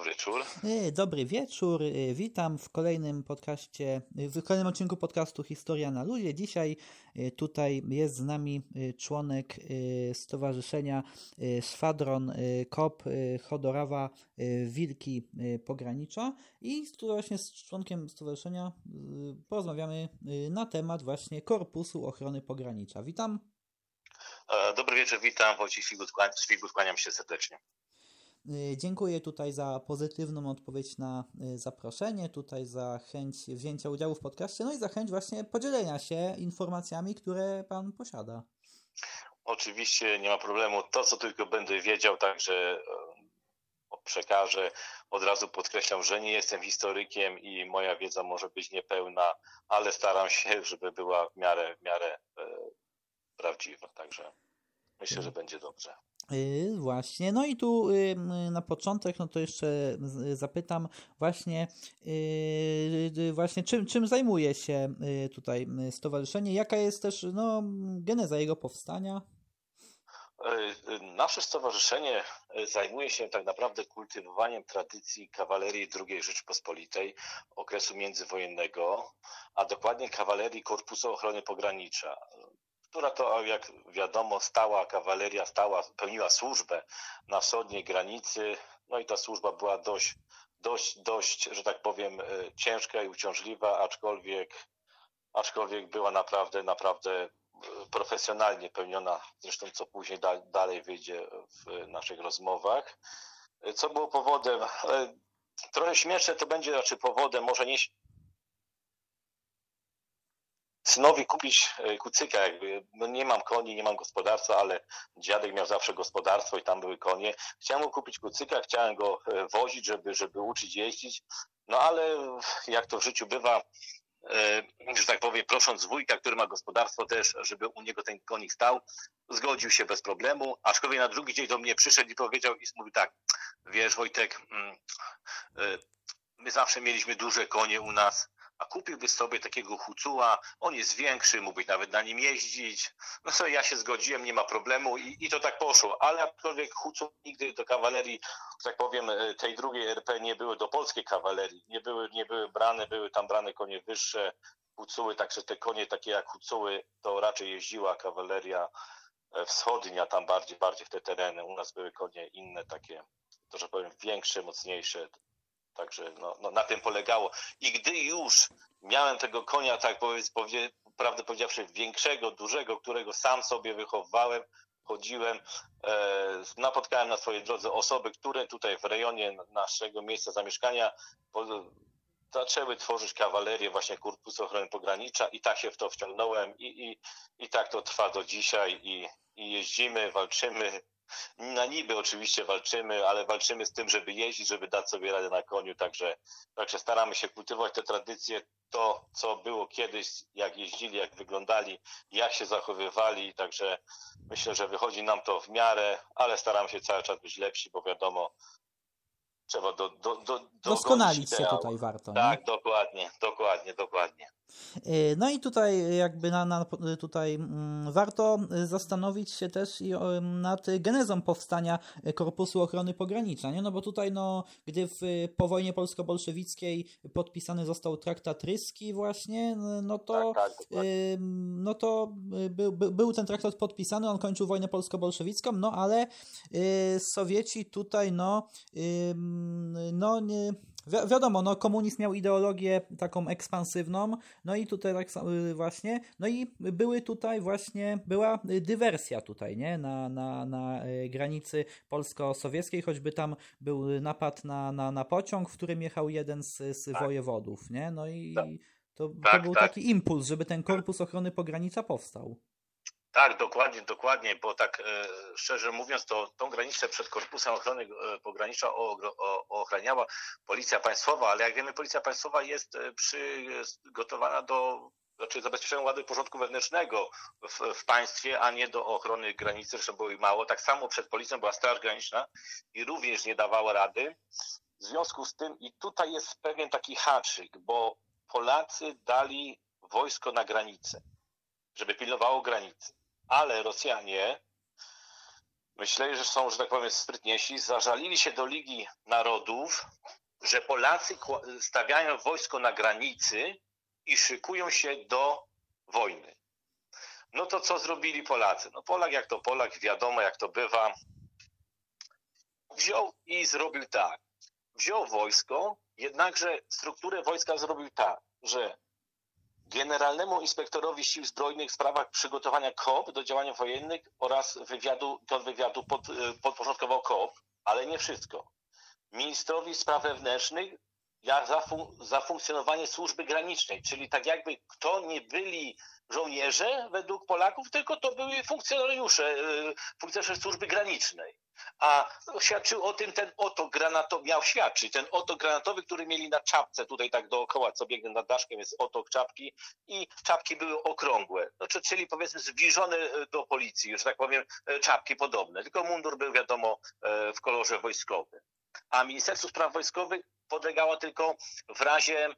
dobry wieczór. E, dobry wieczór, e, witam w kolejnym podcaście, e, w kolejnym odcinku podcastu Historia na Ludzie. Dzisiaj tutaj jest z nami członek Stowarzyszenia Szwadron KOP Chodorawa Wilki Pogranicza i właśnie z członkiem stowarzyszenia porozmawiamy na temat właśnie Korpusu Ochrony Pogranicza. Witam. Dobry wieczór, witam. Wojciech Świgut, kłaniam się serdecznie. Y, dziękuję tutaj za pozytywną odpowiedź na y, zaproszenie, tutaj za chęć wzięcia udziału w podcaście, no i za chęć właśnie podzielenia się informacjami, które Pan posiada. Oczywiście nie ma problemu. To, co tylko będę wiedział, także przekażę. Od razu podkreślam, że nie jestem historykiem i moja wiedza może być niepełna, ale staram się, żeby była w miarę, w miarę e, prawdziwa. Także myślę, że będzie dobrze. Yy, właśnie, no i tu yy, na początek, no to jeszcze zapytam właśnie, właśnie czym, czym zajmuje się tutaj stowarzyszenie, jaka jest też no, geneza jego powstania? Nasze stowarzyszenie zajmuje się tak naprawdę kultywowaniem tradycji kawalerii II Rzeczypospolitej okresu międzywojennego, a dokładnie kawalerii Korpusu Ochrony Pogranicza która to, jak wiadomo, stała kawaleria, stała, pełniła służbę na wschodniej granicy, no i ta służba była dość, dość, dość, że tak powiem, e, ciężka i uciążliwa, aczkolwiek, aczkolwiek była naprawdę, naprawdę e, profesjonalnie pełniona, zresztą co później da, dalej wyjdzie w naszych rozmowach. E, co było powodem? Trochę śmieszne to będzie, znaczy powodem, może nie synowi kupić e, kucyka, jakby, no nie mam koni, nie mam gospodarstwa, ale dziadek miał zawsze gospodarstwo i tam były konie. Chciałem mu kupić kucyka, chciałem go e, wozić, żeby, żeby uczyć jeździć, no ale jak to w życiu bywa, e, że tak powiem, prosząc wujka, który ma gospodarstwo też, żeby u niego ten konik stał, zgodził się bez problemu, aczkolwiek na drugi dzień do mnie przyszedł i powiedział i mówi tak, wiesz Wojtek, mm, my zawsze mieliśmy duże konie u nas, a kupiłby sobie takiego hucuła, on jest większy, mógłbyś nawet na nim jeździć. No sobie ja się zgodziłem, nie ma problemu i, i to tak poszło, ale aczkolwiek hucu nigdy do kawalerii, tak powiem, e, tej drugiej RP nie były do polskiej kawalerii, nie były, nie były brane, były tam brane konie wyższe, hucuły, także te konie takie jak hucuły, to raczej jeździła kawaleria e, wschodnia, tam bardziej, bardziej w te tereny. U nas były konie inne, takie, to że powiem, większe, mocniejsze, Także no, no, na tym polegało. I gdy już miałem tego konia, tak powiedz, powie, prawdę powiedziawszy, większego, dużego, którego sam sobie wychowywałem, chodziłem, e, napotkałem na swojej drodze osoby, które tutaj w rejonie naszego miejsca zamieszkania po, zaczęły tworzyć kawalerię właśnie Korpusu Ochrony Pogranicza i tak się w to wciągnąłem i, i, i tak to trwa do dzisiaj i, i jeździmy, walczymy, na niby oczywiście walczymy, ale walczymy z tym, żeby jeździć, żeby dać sobie radę na koniu, także, także staramy się kultywować te tradycje, to co było kiedyś, jak jeździli, jak wyglądali, jak się zachowywali, także myślę, że wychodzi nam to w miarę, ale staramy się cały czas być lepsi, bo wiadomo, trzeba do, do, do, doskonalić się tutaj warto. Tak, nie? dokładnie, dokładnie, dokładnie. E, no i tutaj jakby na, na, tutaj mm, warto zastanowić się też i nad genezą powstania Korpusu Ochrony Pogranicza, nie? No bo tutaj no, gdy w, po wojnie polsko-bolszewickiej podpisany został traktat ryski właśnie, no to tak, tak, no to był, był ten traktat podpisany, on kończył wojnę polsko-bolszewicką, no ale Sowieci tutaj no no nie Wi wiadomo, no komunizm miał ideologię taką ekspansywną, no i tutaj tak y, właśnie, no i były tutaj właśnie, była dywersja tutaj, nie, na, na, na y, granicy polsko-sowieckiej, choćby tam był napad na, na, na pociąg, w którym jechał jeden z, z tak. wojewodów, nie, no i tak. to, to tak, był tak. taki impuls, żeby ten korpus ochrony pogranicza powstał. Tak, dokładnie, dokładnie, bo tak e, szczerze mówiąc, to tą granicę przed Korpusem Ochrony e, Pogranicza ochraniała Policja Państwowa, ale jak wiemy, Policja Państwowa jest e, przygotowana do znaczy zabezpieczenia ładu porządku wewnętrznego w, w, państwie, a nie do ochrony granicy, zresztą było ich mało. Tak samo przed policją była Straż Graniczna i również nie dawała rady. W związku z tym i tutaj jest pewien taki haczyk, bo Polacy dali wojsko na granicę, żeby pilnowało granicy ale Rosjanie myśleli, że są, że tak powiem, sprytniejsi, zażalili się do Ligi Narodów, że Polacy stawiają wojsko na granicy i szykują się do wojny. No to co zrobili Polacy? No Polak jak to Polak, wiadomo jak to bywa. Wziął i zrobił tak. Wziął wojsko, jednakże strukturę wojska zrobił tak, że Generalnemu Inspektorowi Sił Zbrojnych w sprawach przygotowania KOP do działania wojennych oraz wywiadu, kontrwywiadu pod, podporządkował KOP, ale nie wszystko. Ministrowi Spraw Wewnętrznych jak za, fun za funkcjonowanie służby granicznej, czyli tak jakby kto nie byli żołnierze według Polaków, tylko to były funkcjonariusze, y, funkcjonariusze służby granicznej. A świadczył o tym ten oto granatowy, miał świadczyć, ten oto granatowy, który mieli na czapce, tutaj tak dookoła, co biegnę nad daszkiem, jest otok czapki i czapki były okrągłe, no, czyli powiedzmy zbliżone y, do policji, już tak powiem, y, czapki podobne, tylko mundur był wiadomo w kolorze wojskowym. A Ministerstwo Spraw Wojskowych podlegało tylko w razie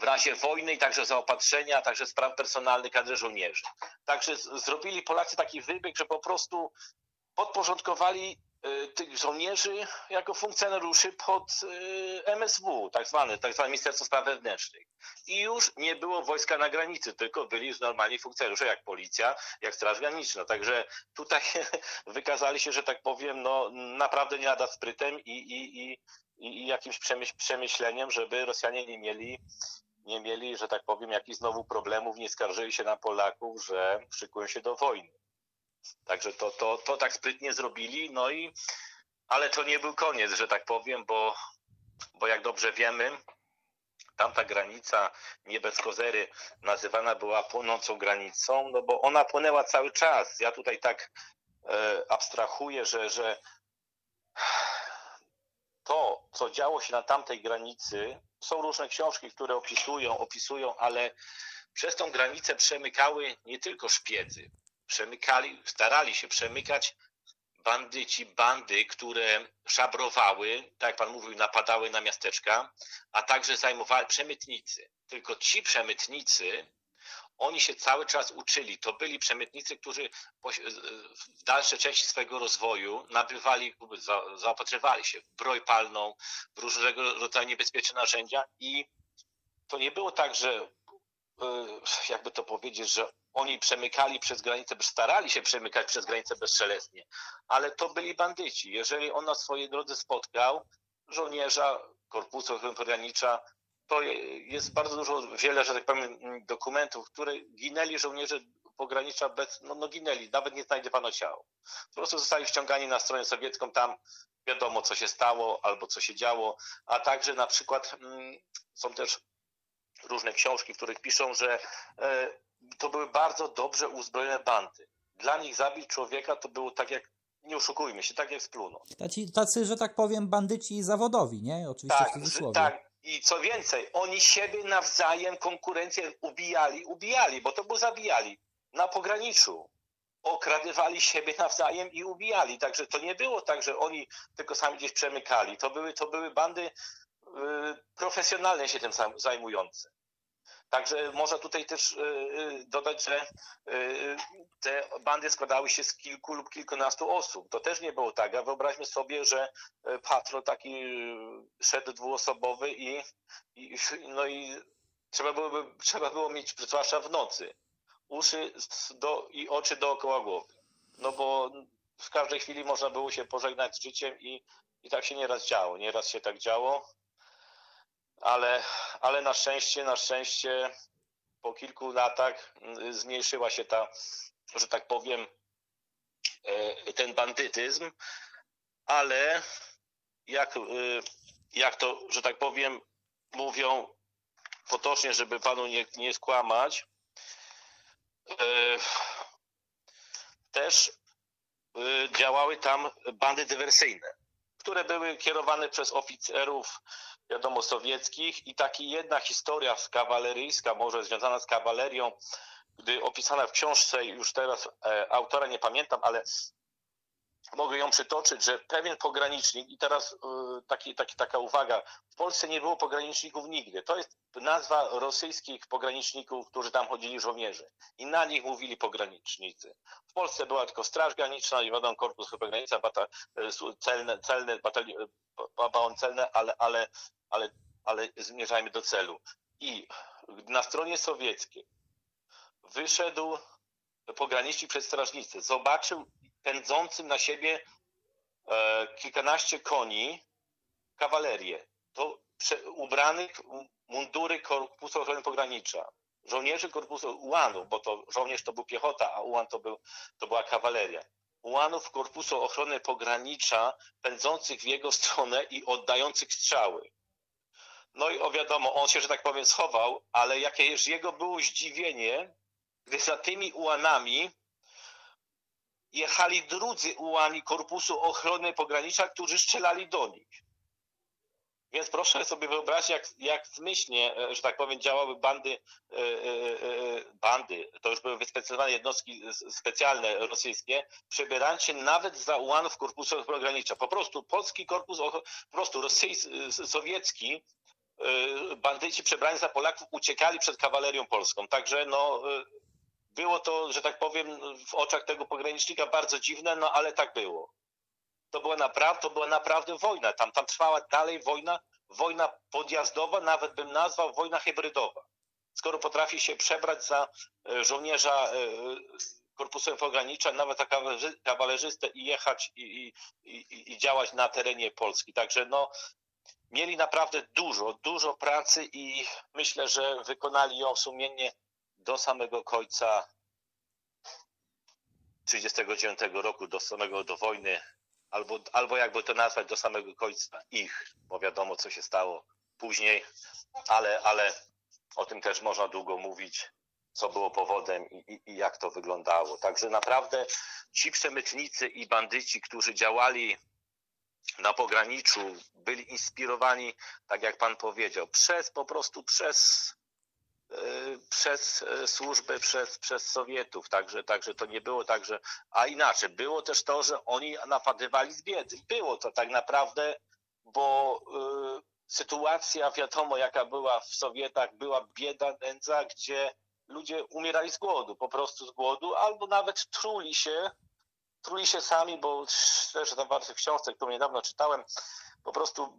w razie wojny i także zaopatrzenia, także spraw personalnych kadry żołnierzy. Także zrobili Polacy taki wybieg, że po prostu podporządkowali y, tych żołnierzy jako funkcjonariuszy pod y, MSW, tak zwane, tak zwane Ministerstwo Spraw Wewnętrznych. I już nie było wojska na granicy, tylko byli już normalni funkcjonariusze, jak policja, jak Straż Graniczna. Także tutaj wykazali się, że tak powiem, no naprawdę nie lada sprytem i, i, i, i jakimś przemyśleniem, żeby Rosjanie nie mieli nie mieli, że tak powiem, jakichś znowu problemów, nie skarżyli się na Polaków, że szykują się do wojny. Także to, to, to tak sprytnie zrobili, no i ale to nie był koniec, że tak powiem, bo, bo jak dobrze wiemy, tamta granica nie bez kozery nazywana była płonącą granicą, no bo ona płynęła cały czas. Ja tutaj tak e, abstrahuję, że, że to, co działo się na tamtej granicy, są różne książki, które opisują, opisują, ale przez tą granicę przemykały nie tylko szpiedzy, przemykali, starali się przemykać bandyci, bandy, które szabrowały, tak jak pan mówił, napadały na miasteczka, a także zajmowali przemytnicy. Tylko ci przemytnicy, oni się cały czas uczyli. To byli przemytnicy, którzy w dalszej części swojego rozwoju nabywali, zaopatrywali się w broń palną, w różnego rodzaju niebezpieczne narzędzia i to nie było tak, że E, jakby to powiedzieć, że oni przemykali przez granicę, starali się przemykać przez granicę bezszelestnie, ale to byli bandyci. Jeżeli on na swojej drodze spotkał żołnierza korpusu ochrony pogranicza, to jest bardzo dużo, wiele, że tak powiem, dokumentów, które ginęli żołnierze pogranicza bez, no, no ginęli, nawet nie znajdywano ciał. Po prostu zostali wciągani na stronę sowiecką, tam wiadomo, co się stało albo co się działo, a także na przykład mm, są też różne książki, w których piszą, że e, to były bardzo dobrze uzbrojone bandy. Dla nich zabić człowieka to było tak jak, nie oszukujmy się, tak jak splunąć. Tacy, tacy że tak powiem, bandyci zawodowi, nie? Oczywiście tak, w cudzysłowie. Tak, i co więcej, oni siebie nawzajem konkurencję ubijali, ubijali, bo to było zabijali na pograniczu. Okradywali siebie nawzajem i ubijali. Także to nie było tak, że oni tylko sami gdzieś przemykali. To były, to były bandy Y, profesjonalnie się tym zajmujące. Także można tutaj też y, y, dodać, że te bandy składały się z kilku lub kilkunastu osób. To też nie było tak. A wyobraźmy sobie, że patrol taki szedł dwuosobowy i, i, no i trzeba, byłoby, trzeba było mieć, zwłaszcza w nocy, uszy do, i oczy dookoła głowy. No bo w każdej chwili można było się pożegnać z życiem i, i tak się nieraz działo. Nieraz się tak działo ale, ale na szczęście, na szczęście po kilku latach mm, zmniejszyła się ta, że tak powiem, e, ten bandytyzm, ale jak, e, jak to, że tak powiem, mówią potocznie, żeby panu nie, nie skłamać, e, też działały tam bandy dywersyjne, które były kierowane przez oficerów wiadomo, sowieckich i taki jedna historia kawaleryjska, może związana z kawalerią, gdy opisana w książce, już teraz e, autora nie pamiętam, ale mogę ją przytoczyć, że pewien pogranicznik, i teraz y, taki, taki, taka uwaga, w Polsce nie było pograniczników nigdy. To jest nazwa rosyjskich pograniczników, którzy tam chodzili żołnierze. I na nich mówili pogranicznicy. W Polsce była tylko Straż Graniczna i wiadomo, Korpus Granica, bata, y, celne, celne, batali, baon celne, ale, ale, ale, ale zmierzajmy do celu. I na stronie sowieckiej wyszedł pogranicznik przed strażnicy, zobaczył pędzącym na siebie e, kilkanaście koni kawalerię. To prze, ubranych mundury Korpusu Ochrony Pogranicza. Żołnierzy Korpusu Ułanów, bo to żołnierz to był piechota, a Ułan to, był, to była kawaleria. Ułanów Korpusu Ochrony Pogranicza pędzących w jego stronę i oddających strzały. No i o wiadomo, on się, że tak powiem, schował, ale jakież jego było zdziwienie, gdy za tymi ułanami jechali drudzy ułani Korpusu Ochrony Pogranicza, którzy strzelali do nich. Więc proszę sobie wyobrazić, jak, jak zmyślnie, e, że tak powiem, działały bandy, e, e, bandy, to już były wyspecjalizowane jednostki specjalne rosyjskie, przebierając się nawet za ułanów Korpusu Pogranicza. Po prostu polski korpus, po prostu rosyjski, sowiecki, bandyci przebrani za Polaków uciekali przed kawalerią polską. Także no, było to, że tak powiem, w oczach tego pogranicznika bardzo dziwne, no ale tak było. To była naprawdę, to była naprawdę wojna. Tam, tam trwała dalej wojna, wojna podjazdowa, nawet bym nazwał wojna hybrydowa. Skoro potrafi się przebrać za e, żołnierza e, korpusu pogranicza, nawet za kawalerzystę i jechać i, i, i działać na terenie Polski. Także no, mieli naprawdę dużo, dużo pracy i myślę, że wykonali ją sumiennie do samego końca 1939 roku, do samego do wojny, albo, albo jakby to nazwać, do samego końca ich, bo wiadomo, co się stało później, ale, ale o tym też można długo mówić, co było powodem i, i, i jak to wyglądało. Także naprawdę ci przemytnicy i bandyci, którzy działali na pograniczu, byli inspirowani, tak jak pan powiedział, przez po prostu przez E, przez e, służby, przez, przez Sowietów, także, także to nie było tak, że, a inaczej, było też to, że oni napadywali z biedy. Było to tak naprawdę, bo y, sytuacja, wiadomo jaka była w Sowietach, była bieda, nędza, gdzie ludzie umierali z głodu, po prostu z głodu, albo nawet truli się, truli się sami, bo też tam w książce, którą niedawno czytałem, po prostu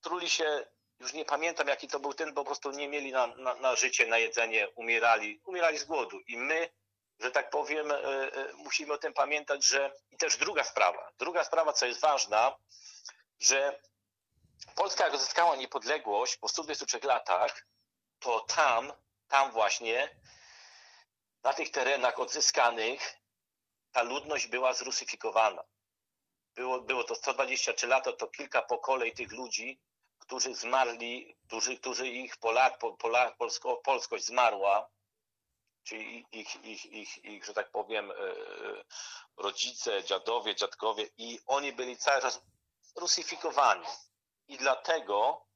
truli się już nie pamiętam jaki to był ten, po prostu nie mieli na, na, na życie, na jedzenie, umierali, umierali z głodu. I my, że tak powiem, e, e, musimy o tym pamiętać, że i też druga sprawa, druga sprawa, co jest ważna, że Polska jak uzyskała niepodległość po 123 latach, to tam, tam właśnie, na tych terenach odzyskanych, ta ludność była zrusyfikowana. Było, było to 123 lata, to kilka pokoleń tych ludzi którzy zmarli, którzy, którzy ich Polak, Polak, Polsko, polskość zmarła, czyli ich, ich, ich, ich, że tak powiem, e, rodzice, dziadowie, dziadkowie i oni byli cały czas rusyfikowani. I dlatego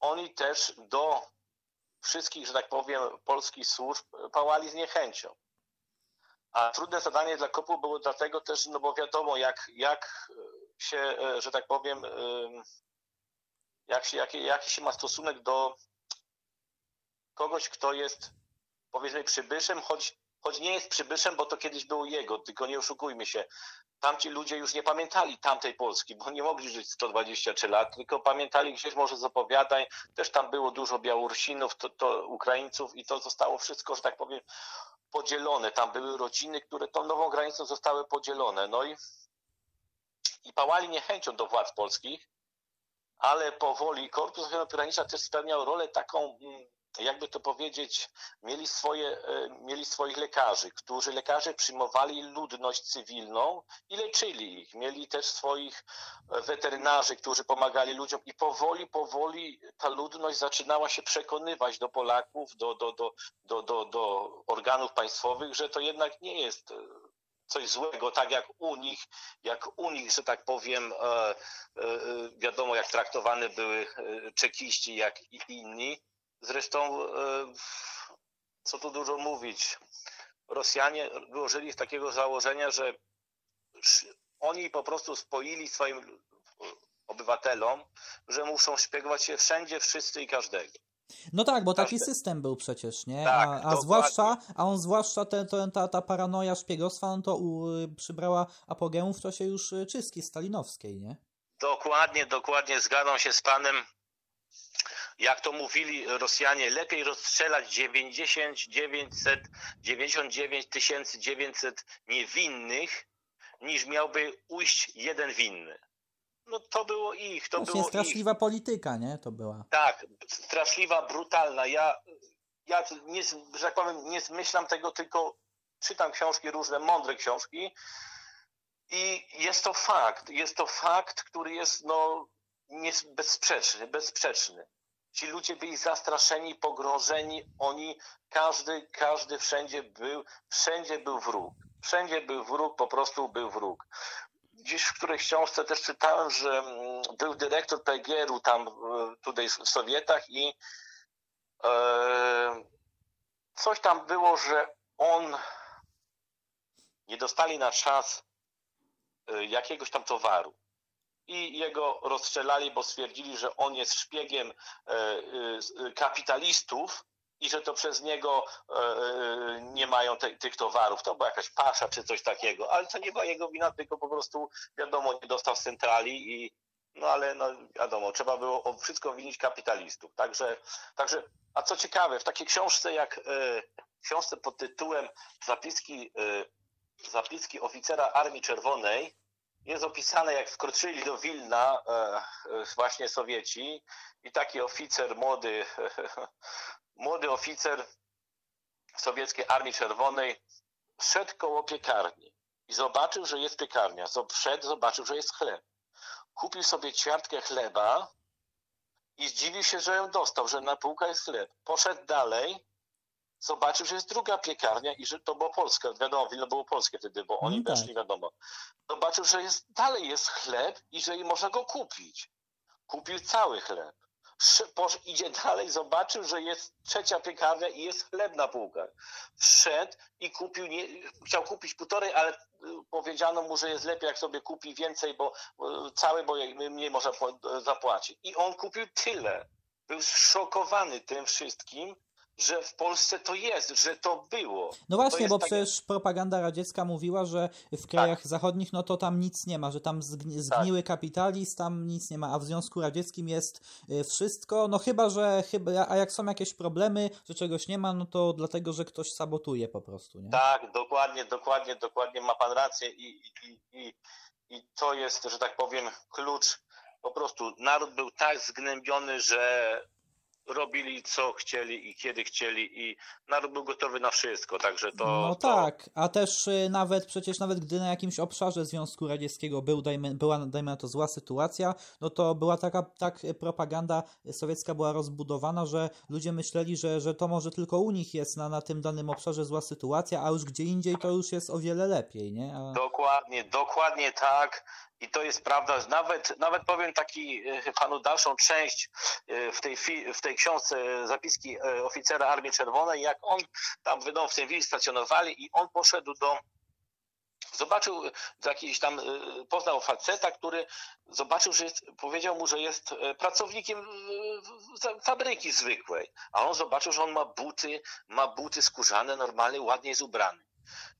oni też do wszystkich, że tak powiem, polskich służb pałali z niechęcią. A trudne zadanie dla kopu było dlatego też, no bo wiadomo, jak, jak się, e, że tak powiem, jak się, jaki, jaki się ma stosunek do kogoś, kto jest powiedzmy przybyszem, choć, choć nie jest przybyszem, bo to kiedyś było jego, tylko nie oszukujmy się. Tamci ludzie już nie pamiętali tamtej Polski, bo nie mogli żyć 123 lat, tylko pamiętali gdzieś może z opowiadań. Też tam było dużo Białorusinów, to, to Ukraińców i to zostało wszystko, że tak powiem, podzielone. Tam były rodziny, które tą nową granicą zostały podzielone. No i, i pałali niechęcią do władz polskich ale powoli Korpus Ochrony Pogranicza też spełniał rolę taką, mm, jakby to powiedzieć, mieli, swoje, e, mieli swoich lekarzy, którzy lekarze przyjmowali ludność cywilną i leczyli ich. Mieli też swoich e, weterynarzy, którzy pomagali ludziom i powoli, powoli ta ludność zaczynała się przekonywać do Polaków, do, do, do, do, do, do organów państwowych, że to jednak nie jest e, coś złego, tak jak u nich, jak u nich, że tak powiem, wiadomo jak traktowane były czekiści, jak i inni. Zresztą, co tu dużo mówić, Rosjanie wyłożyli z takiego założenia, że oni po prostu spoili swoim obywatelom, że muszą szpiegować się wszędzie, wszyscy i każdego. No tak, bo taki system był przecież, nie? Tak, a, a zwłaszcza, a on zwłaszcza te, te, ta, ta paranoja szpiegostwa, no to u, przybrała apogeum w czasie już y, czystki stalinowskiej, nie? Dokładnie, dokładnie zgadzam się z panem. Jak to mówili Rosjanie, lepiej rozstrzelać 90 900, 99 900 niewinnych, niż miałby ujść jeden winny. No to było ich, to Właśnie było ich. straszliwa polityka, nie? To była. Tak, straszliwa, brutalna. Ja, ja nie, że tak powiem, nie zmyślam tego, tylko czytam książki różne, mądre książki i jest to fakt. Jest to fakt, który jest no, nie, bezsprzeczny, bezsprzeczny. Ci ludzie byli zastraszeni, pogrążeni, oni, każdy, każdy wszędzie był, wszędzie był wróg. Wszędzie był wróg, po prostu był wróg gdzieś w którejś książce też czytałem, że mm, był dyrektor PGR-u tam tutaj w Sowietach i e, coś tam było, że on nie dostali na czas e, jakiegoś tam towaru. I jego rozstrzelali, bo stwierdzili, że on jest szpiegiem kapitalistów i że to przez niego e, nie mają te, tych towarów. To była jakaś pasza czy coś takiego, ale to nie była jego wina, tylko po prostu wiadomo, nie dostał z centrali i no ale no wiadomo, trzeba było wszystko winić kapitalistów. Także, także a co ciekawe, w takiej książce jak e, książce pod tytułem Zapiski, e, zapiski oficera Armii Czerwonej jest opisane, jak wkroczyli do Wilna e, e, właśnie Sowieci i taki oficer młody młody oficer sowieckiej Armii Czerwonej szedł koło piekarni i zobaczył, że jest piekarnia. Wszedł, zobaczył, że jest chleb. Kupił sobie ćwiartkę chleba i zdziwił się, że ją dostał, że na półka jest chleb. Poszedł dalej, zobaczył, że jest druga piekarnia i że to było Polska. Wiadomo, Wilno było polskie wtedy, bo oni No tak. weszli, wiadomo. Zobaczył, że jest, dalej jest chleb i że można go kupić. Kupił cały chleb. Posz, idzie dalej, zobaczył, że jest trzecia piekarnia i jest chleb na półkach. Wszedł i kupił, nie, chciał kupić półtorej, ale y, powiedziano mu, że jest lepiej, jak sobie kupi więcej, bo y, cały, bo mniej można po- zapłacić. I on kupił tyle. Był zszokowany tym wszystkim, że w Polsce to jest, że to było. No właśnie, bo takie- przecież propaganda radziecka mówiła, że w krajach zachodnich no to tam nic nie ma, że tam zgni, zgniły kapitalizm, tam nic nie ma, a w Związku Radzieckim jest y, wszystko, no chyba, że chyba, a jak są jakieś problemy, że czegoś nie ma, no to dlatego, że ktoś sabotuje po prostu, nie? Tak, dokładnie, dokładnie, dokładnie ma pan rację i, i, i, i to jest, że tak powiem, klucz. Po prostu naród był tak zgnębiony, że robili co chcieli i kiedy chcieli i naród był gotowy na wszystko, także to... No to, tak, a też y, nawet przecież nawet gdy na jakimś obszarze Związku Radzieckiego był, dajmy, była dajmy na to zła sytuacja, no to była taka tak y, propaganda sowiecka była rozbudowana, że ludzie myśleli, że, że to może tylko u nich jest na, na tym danym obszarze zła sytuacja, a już gdzie indziej to już jest o wiele lepiej, nie? A... Dokładnie, dokładnie tak. I to jest prawda. Nawet, nawet powiem taki e, panu dalszą część e, w tej, w tej książce e, zapiski oficera Armii Czerwonej, jak on tam w tym willi stacjonowali i on poszedł do zobaczył jakiś tam, poznał faceta, który zobaczył, że jest, powiedział mu, że jest pracownikiem w- w- fabryki zwykłej. A on zobaczył, że on ma buty, ma buty skórzane, normalnie, ładnie jest ubrany.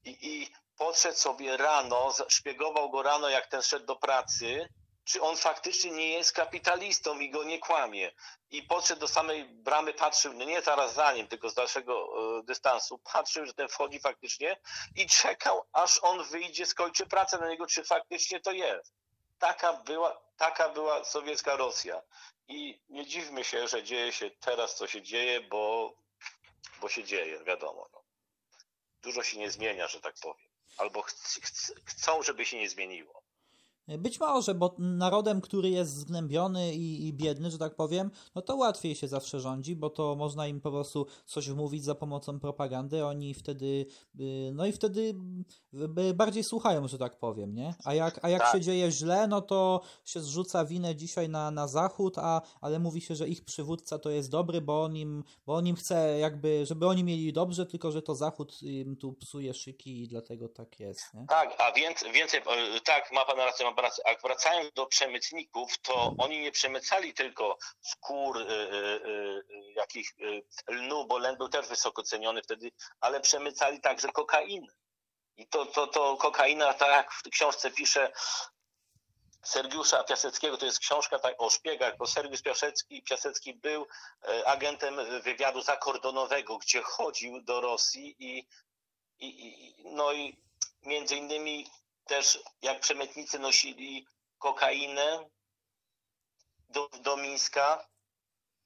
I, i podszedł sobie rano, szpiegował go rano, jak ten szedł do pracy, czy on faktycznie nie jest kapitalistą i go nie kłamie. I podszedł do samej bramy, patrzył, no nie zaraz za nim, tylko z dalszego e, dystansu, patrzył, że ten wchodzi faktycznie i czekał, aż on wyjdzie, skończy pracę na niego, czy faktycznie to jest. Taka była, taka była sowiecka Rosja. I nie dziwmy się, że dzieje się teraz, co się dzieje, bo, bo się dzieje, wiadomo. No. Dużo się nie zmienia, że tak powiem. Albo chc- chc- chcą, żeby się nie zmieniło. Być może, bo narodem, który jest zgnębiony i, i, biedny, że tak powiem, no to łatwiej się zawsze rządzi, bo to można im po prostu coś wmówić za pomocą propagandy, oni wtedy, y, no i wtedy bardziej słuchają, że tak powiem, nie? A jak, a jak tak. się dzieje źle, no to się zrzuca winę dzisiaj na, na Zachód, a, ale mówi się, że ich przywódca to jest dobry, bo on im, bo on im chce jakby, żeby oni mieli dobrze, tylko że to Zachód im tu psuje szyki i dlatego tak jest, nie? Tak, a więcej, więcej tak, ma pan rację, ma A wracając do przemytników, to oni nie przemycali tylko skór, y, y, y, jakich lnu, bo len był też wysoko ceniony wtedy, ale przemycali także kokainę. I to, to, to kokaina, tak jak w książce pisze Sergiusza Piaseckiego, to jest książka tak, o szpiegach, bo Sergiusz Piasecki, Piasecki był agentem wywiadu zakordonowego, gdzie chodził do Rosji i, i, i no i między innymi też jak przemytnicy nosili kokainę do, do Mińska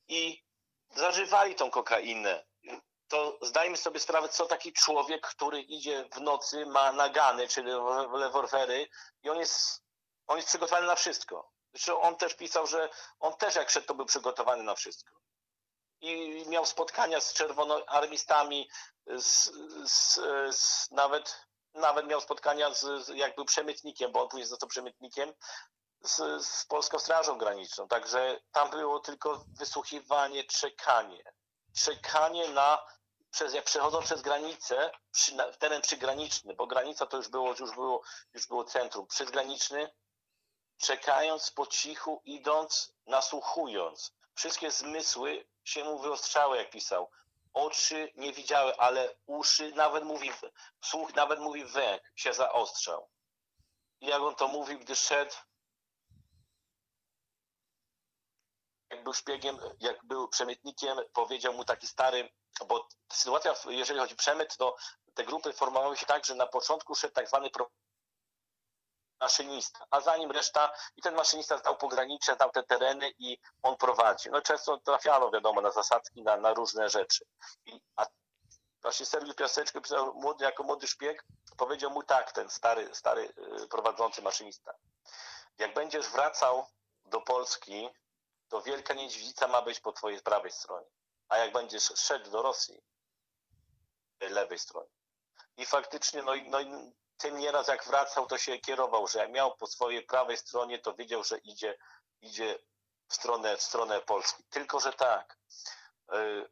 i zażywali tą kokainę. To zdajmy sobie sprawę, co taki człowiek, który idzie w nocy, ma nagany, czyli rewolwery i on jest, on jest przygotowany na wszystko. Zresztą on też pisał, że on też jak szedł, to był przygotowany na wszystko. I miał spotkania z czerwonoarmistami, z, z, z nawet nawet miał spotkania z, jak był przemytnikiem, bo on później został przemytnikiem z, z Polską Strażą Graniczną. Także tam było tylko wysłuchiwanie, czekanie. Czekanie na, przez, jak przechodzą przez granicę, przy, na, teren przygraniczny, bo granica to już było, już było, już było centrum, przygraniczny, czekając po cichu, idąc, nasłuchując. Wszystkie zmysły się mu wyostrzały, jak pisał oczy nie widziały, ale uszy, nawet mówi, słuch, nawet mówi węch się zaostrzał. I jak on to mówił, gdy szedł, jak był szpiegiem, jak był przemytnikiem, powiedział mu taki stary, bo sytuacja, jeżeli chodzi o przemyt, to te grupy formowały się tak, że na początku szedł tak zwany maszynista, a za nim reszta i ten maszynista znał pogranicze, znał te tereny i on prowadzi. No często trafiano, wiadomo, na zasadzki, na, na różne rzeczy. I, a właśnie Sergiusz Piaseczko młody, jako młody szpieg, powiedział mu tak, ten stary, stary y, prowadzący maszynista. Jak będziesz wracał do Polski, to Wielka Niedźwiedzica ma być po twojej prawej stronie. A jak będziesz szedł do Rosji, lewej stronie. I faktycznie, no, no tym nieraz jak wracał, to się kierował, że jak miał po swojej prawej stronie, to wiedział, że idzie, idzie w stronę, w stronę Polski. Tylko, że tak, y,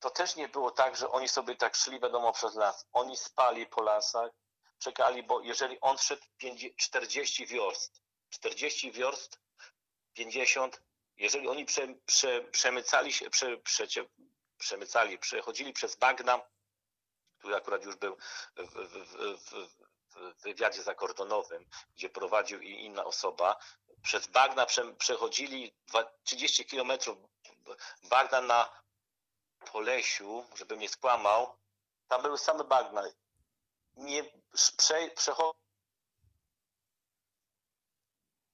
to też nie było tak, że oni sobie tak szli, wiadomo, przez las. Oni spali po lasach, czekali, bo jeżeli on szedł 40 wiorst, 40 wiorst, 50, jeżeli oni prze, prze, przemycali się, prze, przemycali, przechodzili przez bagna, który akurat już był w, w, w, w wywiadzie zakordonowym, gdzie prowadził i inna osoba, przez bagna prze, przechodzili 30 kilometrów bagna na Polesiu, żebym nie skłamał, tam były same bagna. Nie prze, przechodzili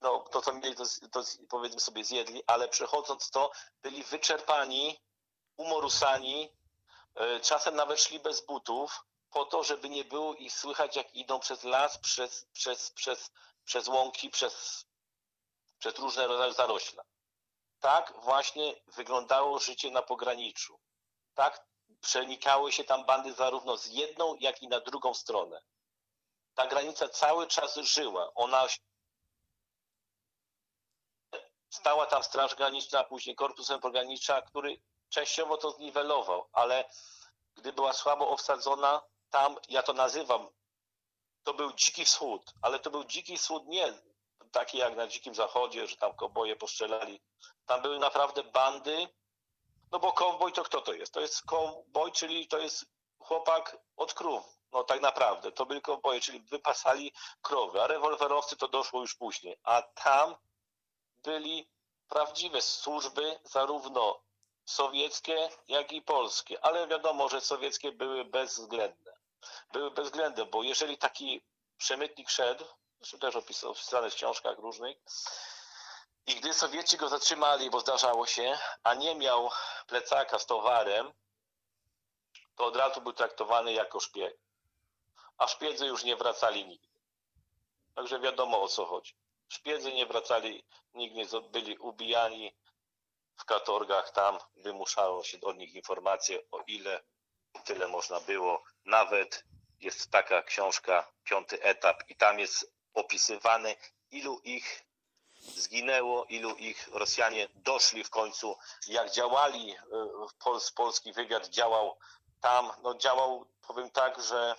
no, to co mieli, to, to powiedzmy sobie zjedli, ale przechodząc to byli wyczerpani, umorusani, e, czasem nawet szli bez butów, po to, żeby nie było ich słychać, jak idą przez las, przez, przez, przez, przez łąki, przez, przez różne rodzaje zarośla. Tak właśnie wyglądało życie na pograniczu. Tak przenikały się tam bandy zarówno z jedną, jak i na drugą stronę. Ta granica cały czas żyła. Ona stała tam Straż Graniczna, a później Korpus Pogranicza, który częściowo to zniwelował, ale gdy była słabo obsadzona, tam, ja to nazywam, to był dziki wschód, ale to był dziki wschód nie taki jak na dzikim zachodzie, że tam koboje postrzelali. Tam były naprawdę bandy, no bo kowboj to kto to jest? To jest kowboj, czyli to jest chłopak od krów. No tak naprawdę, to byli kowboje, czyli wypasali krowy, a rewolwerowcy to doszło już później. A tam byli prawdziwe służby, zarówno sowieckie, jak i polskie. Ale wiadomo, że sowieckie były bezwzględne były bezwzględne, bo jeżeli taki przemytnik szedł, zresztą też opisane w książkach różnych, i gdy Sowieci go zatrzymali, bo zdarzało się, a nie miał plecaka z towarem, to od razu był traktowany jako szpieg. A szpiedzy już nie wracali nigdy. Także wiadomo o co chodzi. Szpiedzy nie wracali, nie byli ubijani w katorgach, tam wymuszało się od nich informacje, o ile tyle można było. Nawet jest taka książka, piąty etap, i tam jest opisywane, ilu ich zginęło, ilu ich Rosjanie doszli w końcu, jak działali, e, Pol, polski wywiad działał tam, no działał, powiem tak, że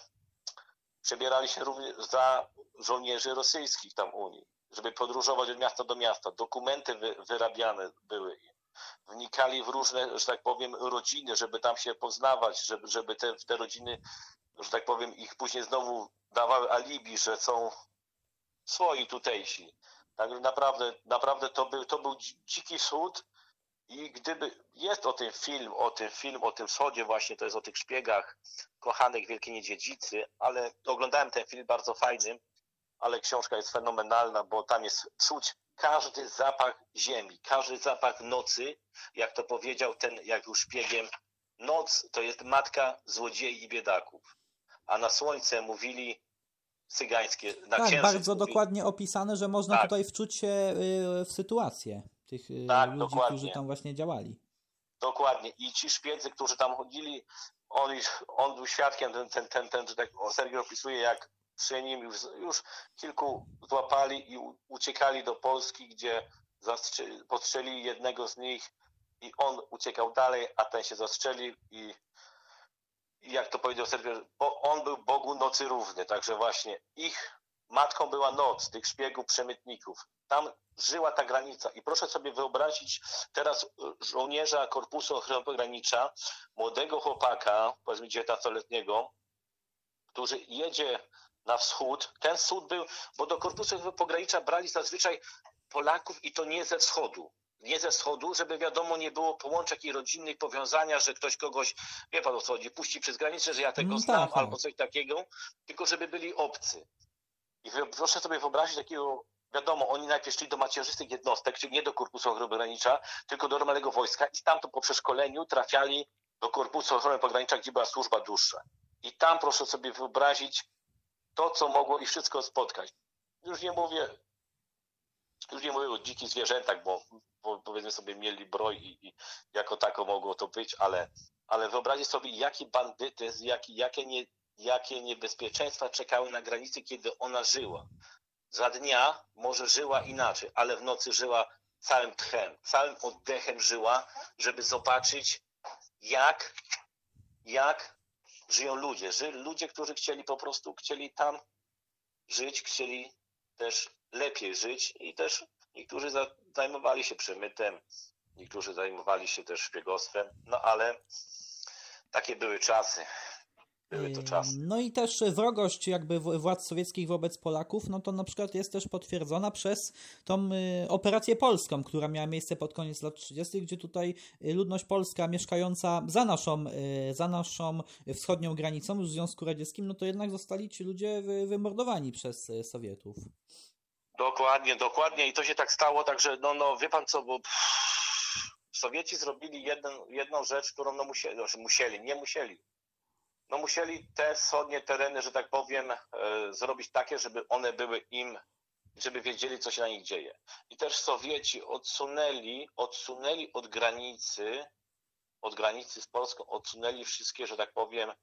przebierali się również za żołnierzy rosyjskich tam Unii, żeby podróżować od miasta do miasta. Dokumenty wy, wyrabiane były wnikali w różne, że tak powiem, rodziny, żeby tam się poznawać, żeby, żeby te, te rodziny, że tak powiem, ich później znowu dawały alibi, że są swoi tutejsi. Tak naprawdę, naprawdę to był, to był dziki wschód i gdyby, jest o tym film, o tym film, o tym wschodzie właśnie, to jest o tych szpiegach kochanych Wielkiej Niedziedzicy, ale oglądałem ten film bardzo fajny, ale książka jest fenomenalna, bo tam jest czuć każdy zapach ziemi, każdy zapach nocy, jak to powiedział ten, jak był szpiegiem, noc to jest matka złodziei i biedaków. A na słońce mówili cygańskie, na Tak, bardzo mówili... dokładnie opisane, że można tak. tutaj wczuć się y, w sytuację tych y, tak, ludzi, dokładnie. którzy tam właśnie działali. Dokładnie. I ci szpiedzy, którzy tam chodzili, on, on był świadkiem, ten, ten, ten, ten że tak Sergiej opisuje, jak przy nim już, już kilku złapali i uciekali do Polski, gdzie postrzelili jednego z nich i on uciekał dalej, a ten się zastrzelił i, i jak to powiedział Sergiej, bo on był Bogu nocy równy, także właśnie ich matką była noc, tych szpiegów, przemytników. Tam żyła ta granica i proszę sobie wyobrazić teraz żołnierza Korpusu Ochrony Pogranicza, młodego chłopaka, powiedzmy 19-letniego, który jedzie na wschód. Ten wschód był, bo do korpusu pogranicza brali zazwyczaj Polaków i to nie ze wschodu. Nie ze wschodu, żeby wiadomo, nie było połączek i rodzinnych powiązania, że ktoś kogoś, wie pan o co chodzi, puści przez granicę, że ja tego no, znam tak, tak. albo coś takiego, tylko żeby byli obcy. I proszę sobie wyobrazić takiego wiadomo, oni najpierw szli do macierzystych jednostek, czyli nie do Korpusu Ochrony Pogranicza, tylko do normalnego wojska i stamtąd po przeszkoleniu trafiali do Korpusu Ochrony Pogranicza, gdzie była służba dłuższa. I tam proszę sobie wyobrazić to, co mogło ich wszystko spotkać. Już nie mówię, już nie mówię o dzikich zwierzętach, bo, bo powiedzmy sobie mieli broj i, i, jako tako mogło to być, ale, ale wyobraźcie sobie, jaki bandytyzm, jaki, jakie, nie, jakie niebezpieczeństwa czekały na granicy, kiedy ona żyła. Za dnia może żyła inaczej, ale w nocy żyła całym tchem, całym oddechem żyła, żeby zobaczyć, jak, jak żyją ludzie. Ży, ludzie, którzy chcieli po prostu, chcieli tam żyć, chcieli też lepiej żyć i też niektórzy zajmowali się przemytem, niektórzy zajmowali się też szpiegostwem, no ale takie były czasy. Były to czasy. No i też wrogość jakby władz sowieckich wobec Polaków, no to na przykład jest też potwierdzona przez tą y, operację polską, która miała miejsce pod koniec lat 30., gdzie tutaj y, ludność polska mieszkająca za naszą, y, za naszą wschodnią granicą w Związku Radzieckim, no to jednak zostali ci ludzie wymordowani przez Sowietów. Dokładnie, dokładnie i to się tak stało, także no, no wie pan co, bo Sowieci zrobili jedną, jedną rzecz, którą no musieli, znaczy musieli, nie musieli no musieli te wschodnie tereny, że tak powiem, e, zrobić takie, żeby one były im, żeby wiedzieli, co się na nich dzieje. I też Sowieci odsunęli, odsunęli od granicy, od granicy z Polską, odsunęli wszystkie, że tak powiem,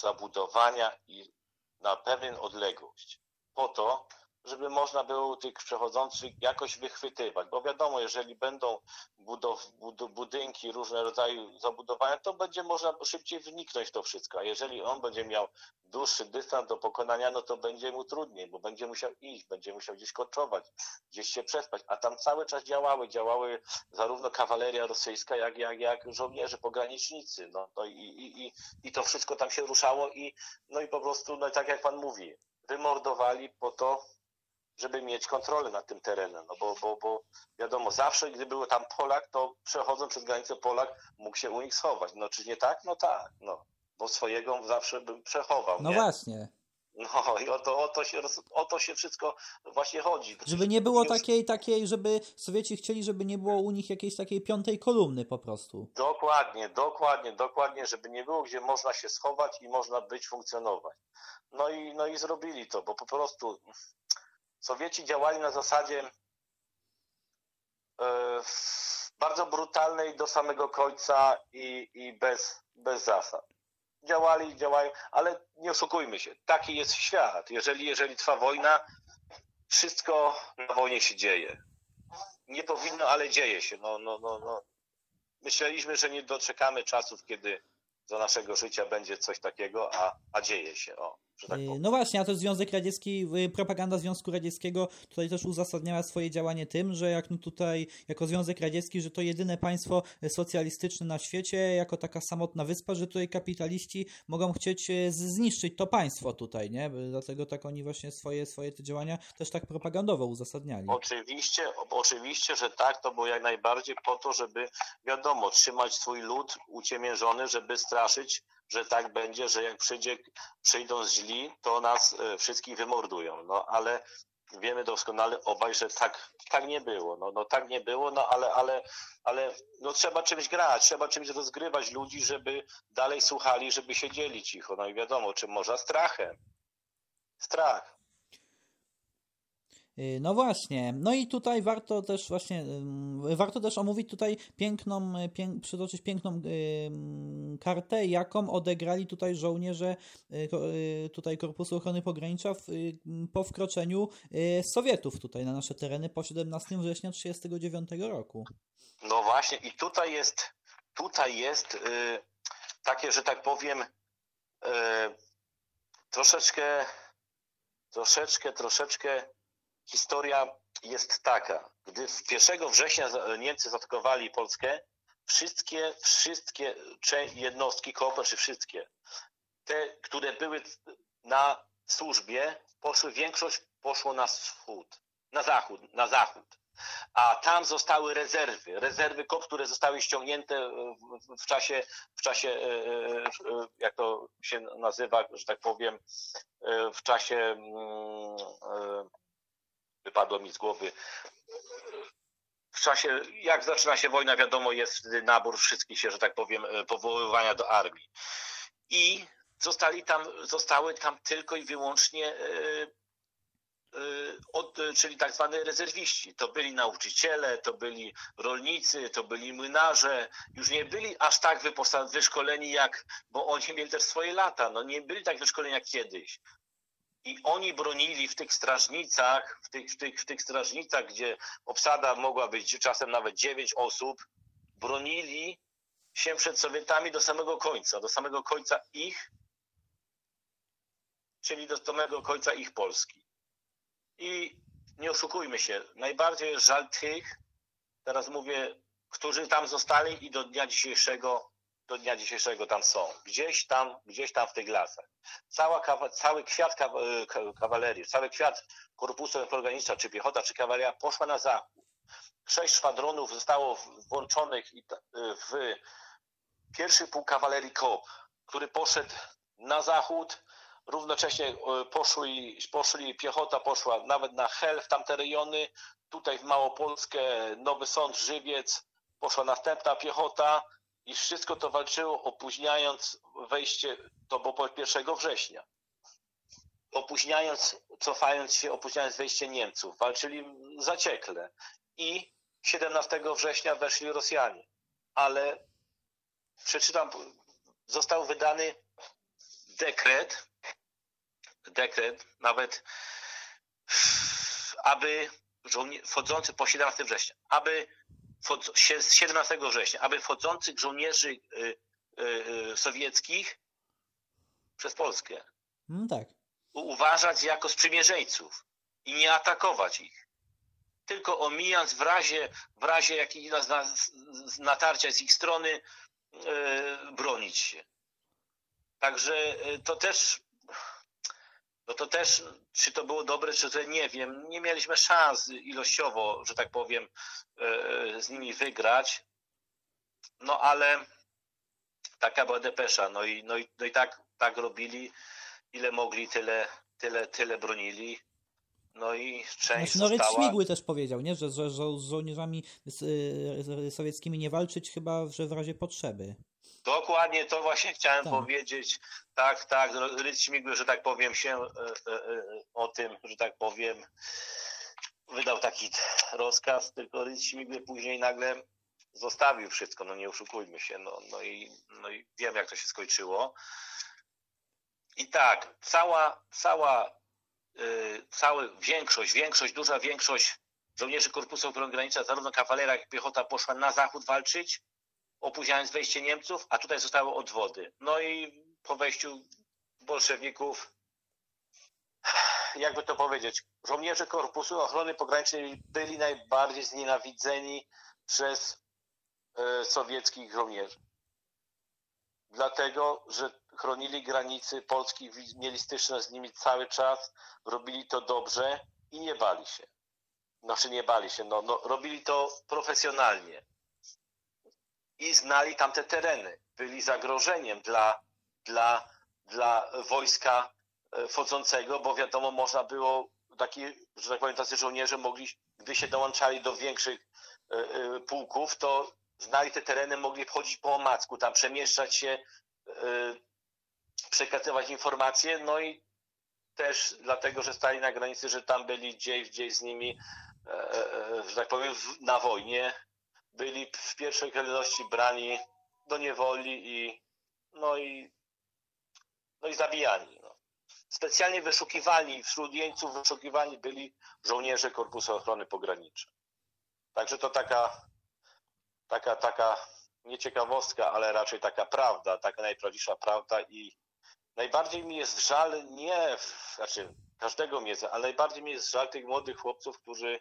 zabudowania i na pewien odległość. Po to, żeby można było tych przechodzących jakoś wychwytywać. Bo wiadomo, jeżeli będą budow, bud, budynki, różne rodzaje zabudowania, to będzie można szybciej wniknąć w to wszystko. A jeżeli on będzie miał dłuższy dystans do pokonania, no to będzie mu trudniej, bo będzie musiał iść, będzie musiał gdzieś koczować, gdzieś się przespać. A tam cały czas działały, działały zarówno kawaleria rosyjska, jak, jak, jak żołnierze, pogranicznicy. No, i, i, i, i to wszystko tam się ruszało i, no i po prostu, no tak jak pan mówi, wymordowali po to, żeby mieć kontrolę nad tym terenem. No bo, bo, bo wiadomo, zawsze gdy był tam Polak, to przechodząc przez granicę Polak mógł się u nich schować. No czy nie tak? No tak, no. Bo swojego zawsze bym przechował. No nie? właśnie. No i o to, o, to się, o to się wszystko właśnie chodzi. Żeby nie było takiej, takiej, żeby Sowieci chcieli, żeby nie było u nich jakiejś takiej piątej kolumny po prostu. Dokładnie, dokładnie, dokładnie, żeby nie było, gdzie można się schować i można być, funkcjonować. No i, no i zrobili to, bo po prostu Sowieci działali na zasadzie e, bardzo brutalnej do samego końca i, i bez, bez zasad. Działali, działają, ale nie oszukujmy się, taki jest świat. Jeżeli, jeżeli trwa wojna, wszystko na wojnie się dzieje. Nie powinno, ale dzieje się. No, no, no, no. Myśleliśmy, że nie doczekamy czasów, kiedy za naszego życia będzie coś takiego, a, a dzieje się. O, tak y, no właśnie, a to Związek Radziecki, y, propaganda Związku Radzieckiego tutaj też uzasadniała swoje działanie tym, że jak no tutaj, jako Związek Radziecki, że to jedyne państwo socjalistyczne na świecie, jako taka samotna wyspa, że tutaj kapitaliści mogą chcieć y, zniszczyć to państwo tutaj, nie? Dlatego tak oni właśnie swoje, swoje te działania też tak propagandowo uzasadniali. Oczywiście, oczywiście, że tak, to było jak najbardziej po to, żeby wiadomo, trzymać swój lud uciemiężony, żeby straszyć, że tak będzie, że jak przyjdzie, przyjdą źli, to nas e, wszystkich wymordują. No ale wiemy doskonale obaj, że tak, tak nie było. No, no tak nie było, no ale, ale, ale no, trzeba czymś grać, trzeba czymś rozgrywać ludzi, żeby dalej słuchali, żeby siedzieli cicho. No i wiadomo, czym może strachem. Strach. Y, no właśnie, no i tutaj warto też właśnie, warto też omówić tutaj piękną, y, pięk, przytoczyć piękną kartę, jaką odegrali tutaj żołnierze y, tutaj Korpusu Ochrony Pogranicza w, po wkroczeniu Sowietów tutaj na nasze tereny po 17 września 1939 roku. No właśnie i tutaj jest, tutaj jest takie, że tak powiem, troszeczkę, troszeczkę, troszeczkę historia jest taka. Gdy 1 września Niemcy zaatakowali Polskę, wszystkie, wszystkie jednostki KOPR, czy wszystkie, te, które były na służbie, poszły, większość poszło na wschód, na zachód, na zachód. A tam zostały rezerwy, rezerwy KOP, które zostały ściągnięte w, w czasie, w czasie, e, e, e, jak to się nazywa, że tak powiem, w czasie wypadło mi z głowy. W czasie, jak zaczyna się wojna, wiadomo, jest nabór wszystkich się, że tak powiem, e, powoływania do armii. I zostali tam, zostały tam tylko i wyłącznie e, e, od, czyli tak zwane rezerwiści. To byli nauczyciele, to byli rolnicy, to byli młynarze. Już nie byli aż tak wyszkoleni jak, bo oni mieli też swoje lata, no nie byli tak wyszkoleni jak kiedyś. I oni bronili w tych strażnicach, w tych, w tych, w tych strażnicach, gdzie obsada mogła być czasem nawet dziewięć osób, bronili się przed Sowietami do samego końca, do samego końca ich, czyli do samego końca ich Polski. I nie oszukujmy się, najbardziej żal tych, teraz mówię, którzy tam zostali i do dnia dzisiejszego do dnia dzisiejszego tam są. Gdzieś tam, gdzieś tam w tych lasach. Cała, cały kwiat kawalerii, cały kwiat korpusu organiczna, czy piechota, czy kawaleria poszła na zachód. Sześć szwadronów zostało włączonych w pierwszy pułk kawalerii KOP, który poszedł na zachód. Równocześnie e, poszli, poszli piechota, poszła nawet na Hel, w tamte rejony. Tutaj w Małopolskę, Nowy Sąd, Żywiec, poszła następna piechota i wszystko to walczyło, opóźniając wejście, to było 1 września. Opóźniając, cofając się, opóźniając wejście Niemców. Walczyli zaciekle. I 17 września weszli Rosjanie. Ale przeczytam, został wydany dekret, dekret nawet, aby wchodzący po 17 września, aby 17 września, aby wchodzących żołnierzy y, y, y, sowieckich przez Polskę no tak. uważać jako sprzymierzeńców i nie atakować ich. Tylko omijając w razie, w razie jakiegoś natarcia z ich strony bronić się. Także to też no to też, czy to było dobre, czy to nie wiem, nie mieliśmy szans ilościowo, że tak powiem, e, z nimi wygrać. No ale taka była depesza. No i, no i, no i tak, tak robili, ile mogli, tyle, tyle, tyle bronili. No i część znaczy, no, Śmigły też powiedział, nie? Że, że, że z żołnierzami sowieckimi nie walczyć, chyba że w razie potrzeby. Dokładnie to właśnie chciałem Tak. powiedzieć. Tak, tak, Rydz Śmigły, że tak powiem, się e, e, e, o tym, że tak powiem, wydał taki rozkaz, tylko Rydz Śmigły później nagle zostawił wszystko, no nie oszukujmy się, no, no, i, no i wiem jak to się skończyło. I tak, cała, cała, y, cała większość, większość, duża większość żołnierzy Korpusu Ochrony Granicy, zarówno kawalera, jak i piechota poszła na zachód walczyć, opóźniając wejście Niemców, a tutaj zostały odwody. No i po wejściu bolszewików, jakby to powiedzieć, żołnierze Korpusu Ochrony Pogranicznej byli najbardziej znienawidzeni przez e, sowieckich żołnierzy. Dlatego, że chronili granicy Polski, mieli styczność z nimi cały czas, robili to dobrze i nie bali się. Znaczy nie bali się, no, no robili to profesjonalnie i znali tamte tereny. Byli zagrożeniem dla, dla, dla wojska e, wchodzącego, bo wiadomo, można było taki, że tak powiem, tacy żołnierze mogli, gdy się dołączali do większych e, e, pułków, to znali te tereny, mogli wchodzić po omacku, tam przemieszczać się, przekazywać informacje, no i też dlatego, że stali na granicy, że tam byli gdzieś, gdzieś z nimi, że tak powiem, na wojnie, byli w pierwszej kolejności brani do niewoli i no i no i zabijani. No. Specjalnie wyszukiwani, wśród jeńców wyszukiwani byli żołnierze Korpusu Ochrony Pogranicznej. Także to taka, taka, taka nie ciekawostka, ale raczej taka prawda, taka najprawdziwsza prawda i najbardziej mi jest żal nie, znaczy każdego mnie, ale najbardziej mi jest żal tych młodych chłopców, którzy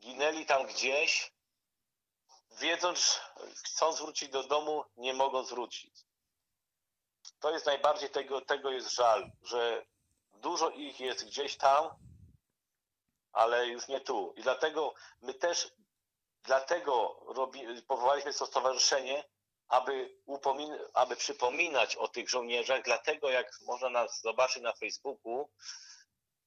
ginęli tam gdzieś, wiedząc, chcąc wrócić do domu, nie mogą wrócić. To jest najbardziej tego, tego jest żal, że dużo ich jest gdzieś tam, ale już nie tu. I dlatego my też, dlatego robi, powołaliśmy to stowarzyszenie, aby, upomin- aby przypominać o tych żołnierzach, dlatego jak można nas zobaczyć na Facebooku,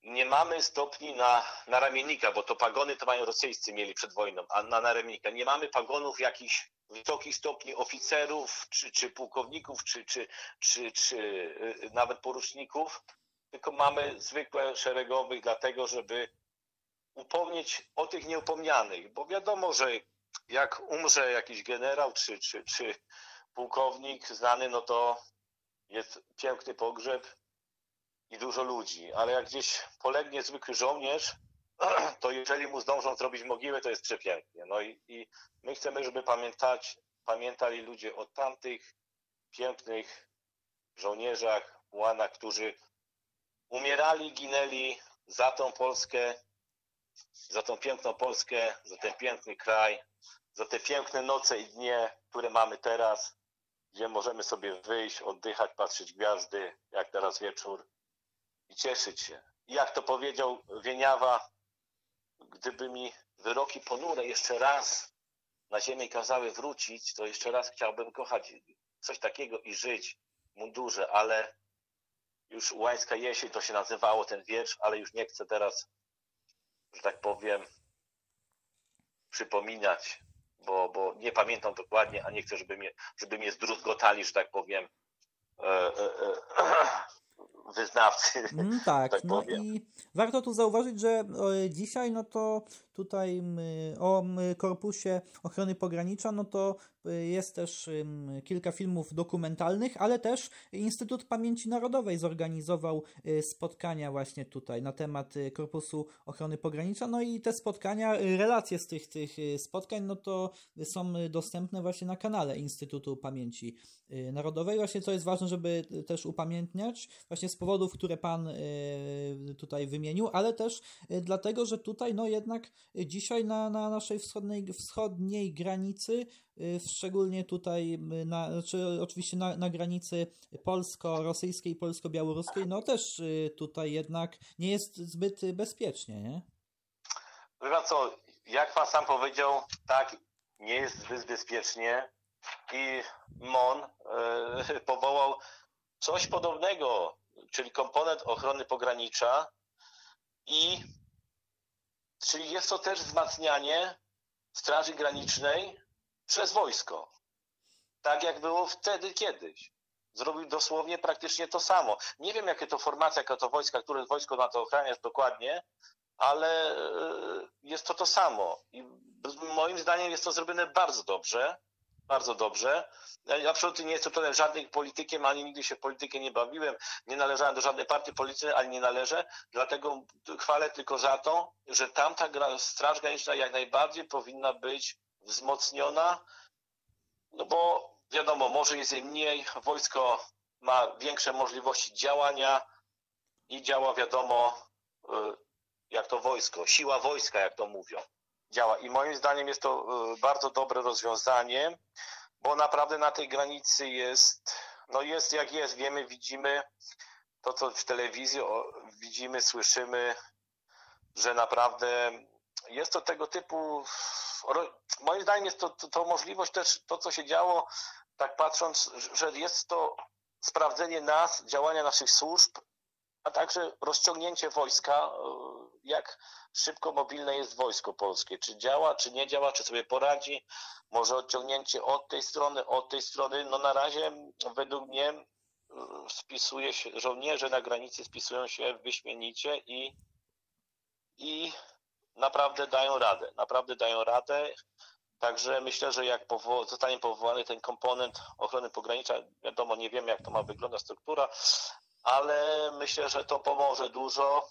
nie mamy stopni na, na ramiennika, bo to pagony to mają rosyjscy mieli przed wojną, a na, na ramiennika. Nie mamy pagonów jakichś wysokich stopni oficerów, czy, czy pułkowników, czy, czy, czy, czy y, nawet poruczników, tylko mamy zwykłe szeregowych, dlatego żeby upomnieć o tych nieupomnianych, bo wiadomo, że jak umrze jakiś generał czy, czy, czy pułkownik znany, no to jest piękny pogrzeb i dużo ludzi, ale jak gdzieś polegnie zwykły żołnierz, to jeżeli mu zdążą zrobić mogiłę, to jest przepięknie. No i, i my chcemy, żeby pamiętać, pamiętali ludzie o tamtych pięknych żołnierzach, łanach, którzy umierali, ginęli za tą Polskę, za tą piękną Polskę, za ten piękny kraj, za te piękne noce i dnie, które mamy teraz, gdzie możemy sobie wyjść, oddychać, patrzeć gwiazdy, jak teraz wieczór i cieszyć się. Jak to powiedział Wieniawa, gdyby mi wyroki ponure jeszcze raz na ziemię kazały wrócić, to jeszcze raz chciałbym kochać coś takiego i żyć w mundurze, ale już Łańska Jesień to się nazywało ten wiersz, ale już nie chcę teraz, że tak powiem, przypominać, bo, bo nie pamiętam dokładnie, a nie chcę, żeby mnie, żeby mnie zdruzgotali, że tak powiem, e, e, e, wyznawcy. Mm, tak, tak no powiem. i warto tu zauważyć, że e, dzisiaj, no to tutaj o Korpusie Ochrony Pogranicza, no to e, jest też kilka filmów dokumentalnych, ale też Instytut Pamięci Narodowej zorganizował e, spotkania właśnie tutaj na temat e, Korpusu Ochrony Pogranicza, no i te spotkania, relacje z tych, tych spotkań, no to są dostępne właśnie na kanale Instytutu Pamięci Narodowej, właśnie co jest ważne, żeby też upamiętniać, właśnie z powodów, które Pan tutaj wymienił, ale też dlatego, że tutaj no jednak dzisiaj na, na naszej wschodniej, wschodniej granicy, e, szczególnie tutaj m, na, znaczy oczywiście na, na granicy polsko-rosyjskiej polsko-białoruskiej, no też e, tutaj jednak nie jest zbyt bezpiecznie, nie? Pan co, jak pan sam powiedział, tak, nie jest zbyt bezpiecznie i MON powołał coś podobnego, czyli komponent ochrony pogranicza i czyli jest to też wzmacnianie Straży Granicznej przez wojsko. tak jak było wtedy kiedyś. Zrobił dosłownie praktycznie to samo. Nie wiem, jakie to formacja, jaka to wojska, które wojsko na to ochraniać dokładnie, ale e, jest to to samo. I moim zdaniem jest to zrobione bardzo dobrze. Bardzo dobrze. Ja absolutnie nie jestem żadnym politykiem, ani nigdy się w politykę nie bawiłem. Nie należałem do żadnej partii politycznej, ani nie należę. Dlatego chwalę tylko za to, że tamta Straż Graniczna jak najbardziej powinna być wzmocniona, no bo wiadomo, może jest jej mniej, wojsko ma większe możliwości działania i działa, wiadomo, y, jak to wojsko, siła wojska, jak to mówią, działa. I moim zdaniem jest to y, bardzo dobre rozwiązanie, bo naprawdę na tej granicy jest, no jest jak jest, wiemy, widzimy to, co w telewizji widzimy, słyszymy, że naprawdę jest to tego typu, moim zdaniem jest to, to, to możliwość też, to co się działo, tak patrząc, że jest to sprawdzenie nas, działania naszych służb, a także rozciągnięcie wojska, e, jak szybko mobilne jest wojsko polskie. Czy działa, czy nie działa, czy sobie poradzi. Może odciągnięcie od tej strony, od tej strony. No na razie według mnie e, spisuje się, żołnierze na granicy spisują się wyśmienicie i, i naprawdę dają radę. Naprawdę dają radę. Także myślę, że jak powo zostanie powołany ten komponent ochrony pogranicza, wiadomo, nie wiemy jak to ma wyglądać struktura, ale myślę, że to pomoże dużo,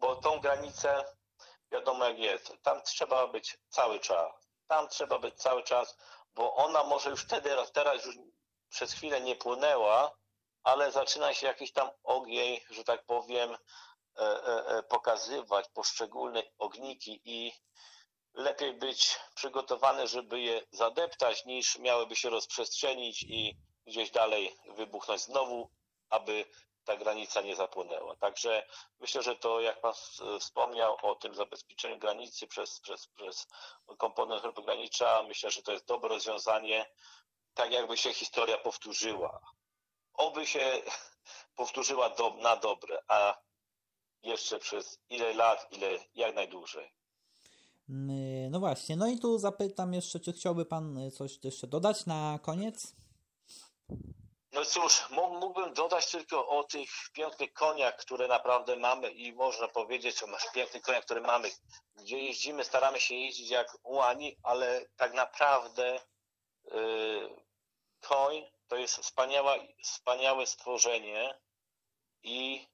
bo tą granicę, wiadomo jak jest, tam trzeba być cały czas. Tam trzeba być cały czas, bo ona może już wtedy, teraz już przez chwilę nie płynęła, ale zaczyna się jakiś tam ogień, że tak powiem, e, e, e, pokazywać poszczególne ogniki i lepiej być przygotowany, żeby je zadeptać, niż miałyby się rozprzestrzenić i gdzieś dalej wybuchnąć znowu, aby ta granica nie zapłynęła. Także myślę, że to, jak Pan wspomniał o tym zabezpieczeniu granicy przez, przez, przez komponent granicza, myślę, że to jest dobre rozwiązanie, tak jakby się historia powtórzyła. Oby się powtórzyła do, na dobre, a jeszcze przez ile lat, ile jak najdłużej. Mm, no właśnie, no i tu zapytam jeszcze, czy chciałby Pan y, coś jeszcze dodać na koniec? No cóż, mógłbym dodać tylko o tych pięknych koniach, które naprawdę mamy i można powiedzieć o nasz pięknych koniach, które mamy, gdzie jeździmy, staramy się jeździć jak ułani, ale tak naprawdę yy, koń to jest wspaniała, wspaniałe stworzenie i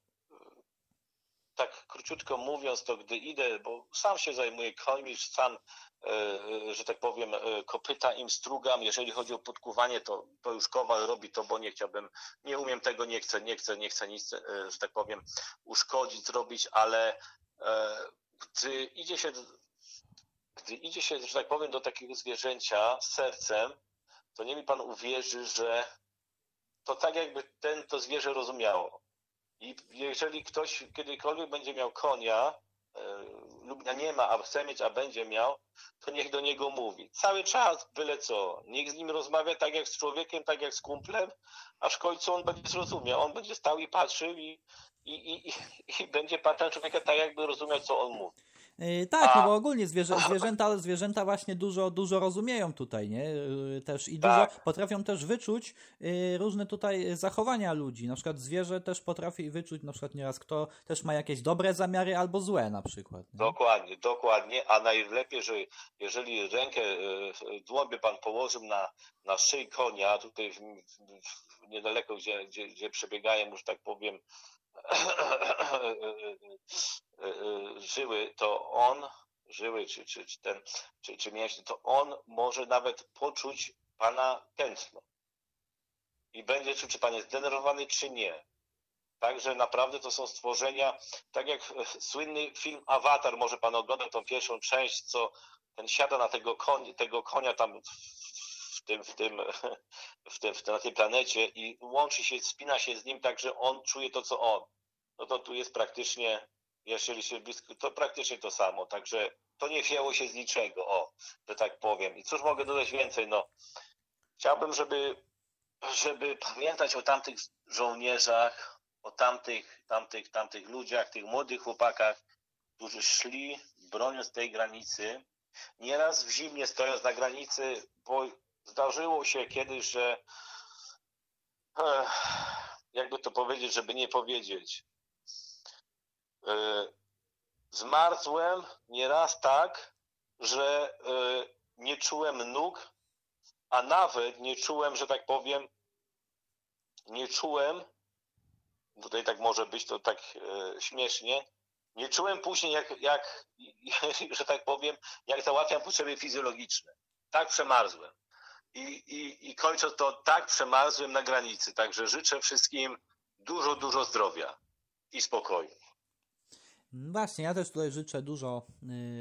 tak króciutko mówiąc, to gdy idę, bo sam się zajmuję końmi, sam, e, że tak powiem, e, kopyta im strugam. Jeżeli chodzi o podkuwanie, to, to już kowal robi to, bo nie chciałbym, nie umiem tego, nie chcę, nie chcę, nie chcę nic, e, że tak powiem, uszkodzić, zrobić, ale gdy idzie się, gdy idzie się, że tak powiem, do takiego zwierzęcia z sercem, to nie mi pan uwierzy, że to tak jakby ten to zwierzę rozumiało. I jeżeli ktoś kiedykolwiek będzie miał konia, e, lub nie ma, a chce mieć, a będzie miał, to niech do niego mówi. Cały czas, byle co. Niech z nim rozmawia tak jak z człowiekiem, tak jak z kumplem, aż w końcu on będzie zrozumiał. On będzie stał i patrzył i, i, i, i, będzie patrzył na człowieka tak, jakby rozumiał, co on mówi. Yy, tak, no bo ogólnie zwierzę, zwierzęta, zwierzęta właśnie dużo, dużo rozumieją tutaj, nie? Yy, też i dużo tak. potrafią też wyczuć yy, różne tutaj zachowania ludzi. Na przykład zwierzę też potrafi wyczuć na przykład nieraz kto też ma jakieś dobre zamiary albo złe na przykład. Nie? Dokładnie, dokładnie, a najlepiej, że jeżeli rękę dłoń by pan położył na, na szyi konia, tutaj w, w, niedaleko, gdzie, gdzie, gdzie przebiegają, że tak powiem, żyły, to on, żyły, czy, czy, czy ten, czy, czy mięśnie, to on może nawet poczuć pana tętno. I będzie czuł, czy pan jest zdenerwowany, czy nie. Także naprawdę to są stworzenia, tak jak słynny film Avatar, może pan oglądał tą pierwszą część, co ten siada na tego, konia, tego konia tam w tym, w tym, w tym, w tym, na tej planecie i łączy się, spina się z nim tak, że on czuje to, co on. No to tu jest praktycznie, jeżeli się blisko, to praktycznie to samo. Także to nie wzięło się z niczego, o, że tak powiem. I cóż mogę dodać więcej? No, chciałbym, żeby, żeby pamiętać o tamtych żołnierzach, o tamtych, tamtych, tamtych ludziach, tych młodych chłopakach, którzy szli broniąc tej granicy, nieraz w zimnie stojąc na granicy, bo zdarzyło się kiedyś, że e, jakby to powiedzieć, żeby nie powiedzieć, e, zmarzłem nieraz tak, że e, nie czułem nóg, a nawet nie czułem, że tak powiem, nie czułem, tutaj tak może być to tak śmiesznie, nie czułem później, jak, jak, że tak powiem, jak załatwiam potrzeby fizjologiczne. Tak przemarzłem. I, i, I kończąc to, tak przemarzłem na granicy. Także życzę wszystkim dużo, dużo zdrowia i spokoju. Właśnie, ja też tutaj życzę dużo,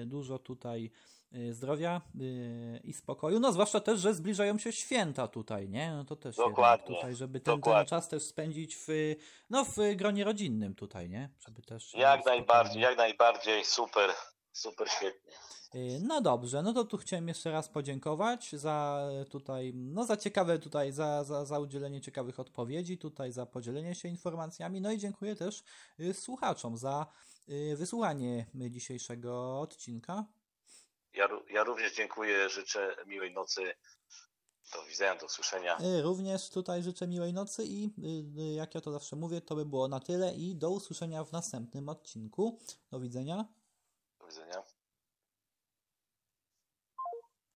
y, dużo tutaj y, zdrowia y, i spokoju. No zwłaszcza też, że zbliżają się święta tutaj, nie? No to też Dokładnie, tutaj, żeby ten, ten dokładnie. czas też spędzić w, no, w gronie rodzinnym tutaj, nie? Żeby też... Jak najbardziej, jak najbardziej. Super, super, świetnie. Y, No dobrze, no to tu chciałem jeszcze raz podziękować za tutaj, no za ciekawe tutaj, za, za, za udzielenie ciekawych odpowiedzi, tutaj za podzielenie się informacjami, no i dziękuję też y, słuchaczom za y, wysłuchanie dzisiejszego odcinka. Ja, ja również dziękuję, życzę miłej nocy. Do widzenia, do usłyszenia. Również tutaj życzę miłej nocy i jak ja to zawsze mówię, to by było na tyle i do usłyszenia w następnym odcinku. Do widzenia. Do widzenia.